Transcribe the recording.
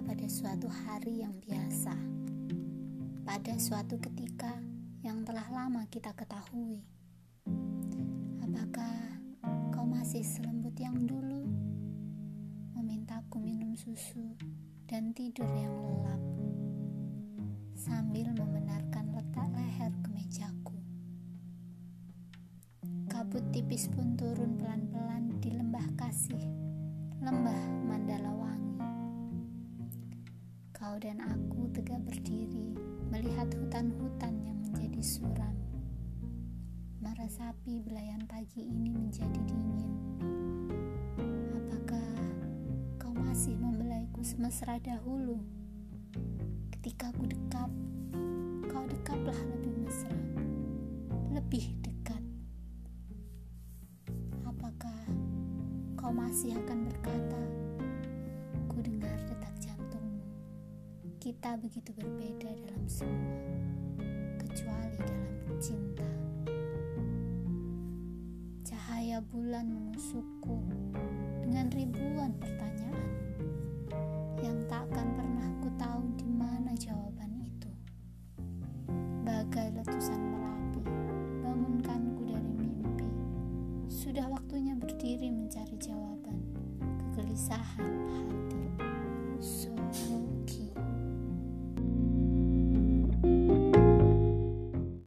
berada pada suatu hari yang biasa, pada suatu ketika yang telah lama kita ketahui. Apakah kau masih selembut yang dulu? Memintaku minum susu dan tidur yang lelap, sambil membenarkan letak leher ke mejaku. Kabut tipis pun turun pelan-pelan di lembah kasih, lembah Mandala Kau dan aku tegak berdiri melihat hutan-hutan yang menjadi suram. Meresapi belayan pagi ini menjadi dingin. Apakah kau masih membelaiku semesra dahulu? Ketika ku dekap, kau dekaplah lebih mesra, lebih dekat. Apakah kau masih akan berkata, kita begitu berbeda dalam semua, kecuali dalam cinta. Cahaya bulan menusukku dengan ribuan pertanyaan yang tak akan pernah ku tahu di mana jawaban itu. Bagai letusan merapi, bangunkanku dari mimpi. Sudah waktunya berdiri mencari jawaban kegelisahan hati.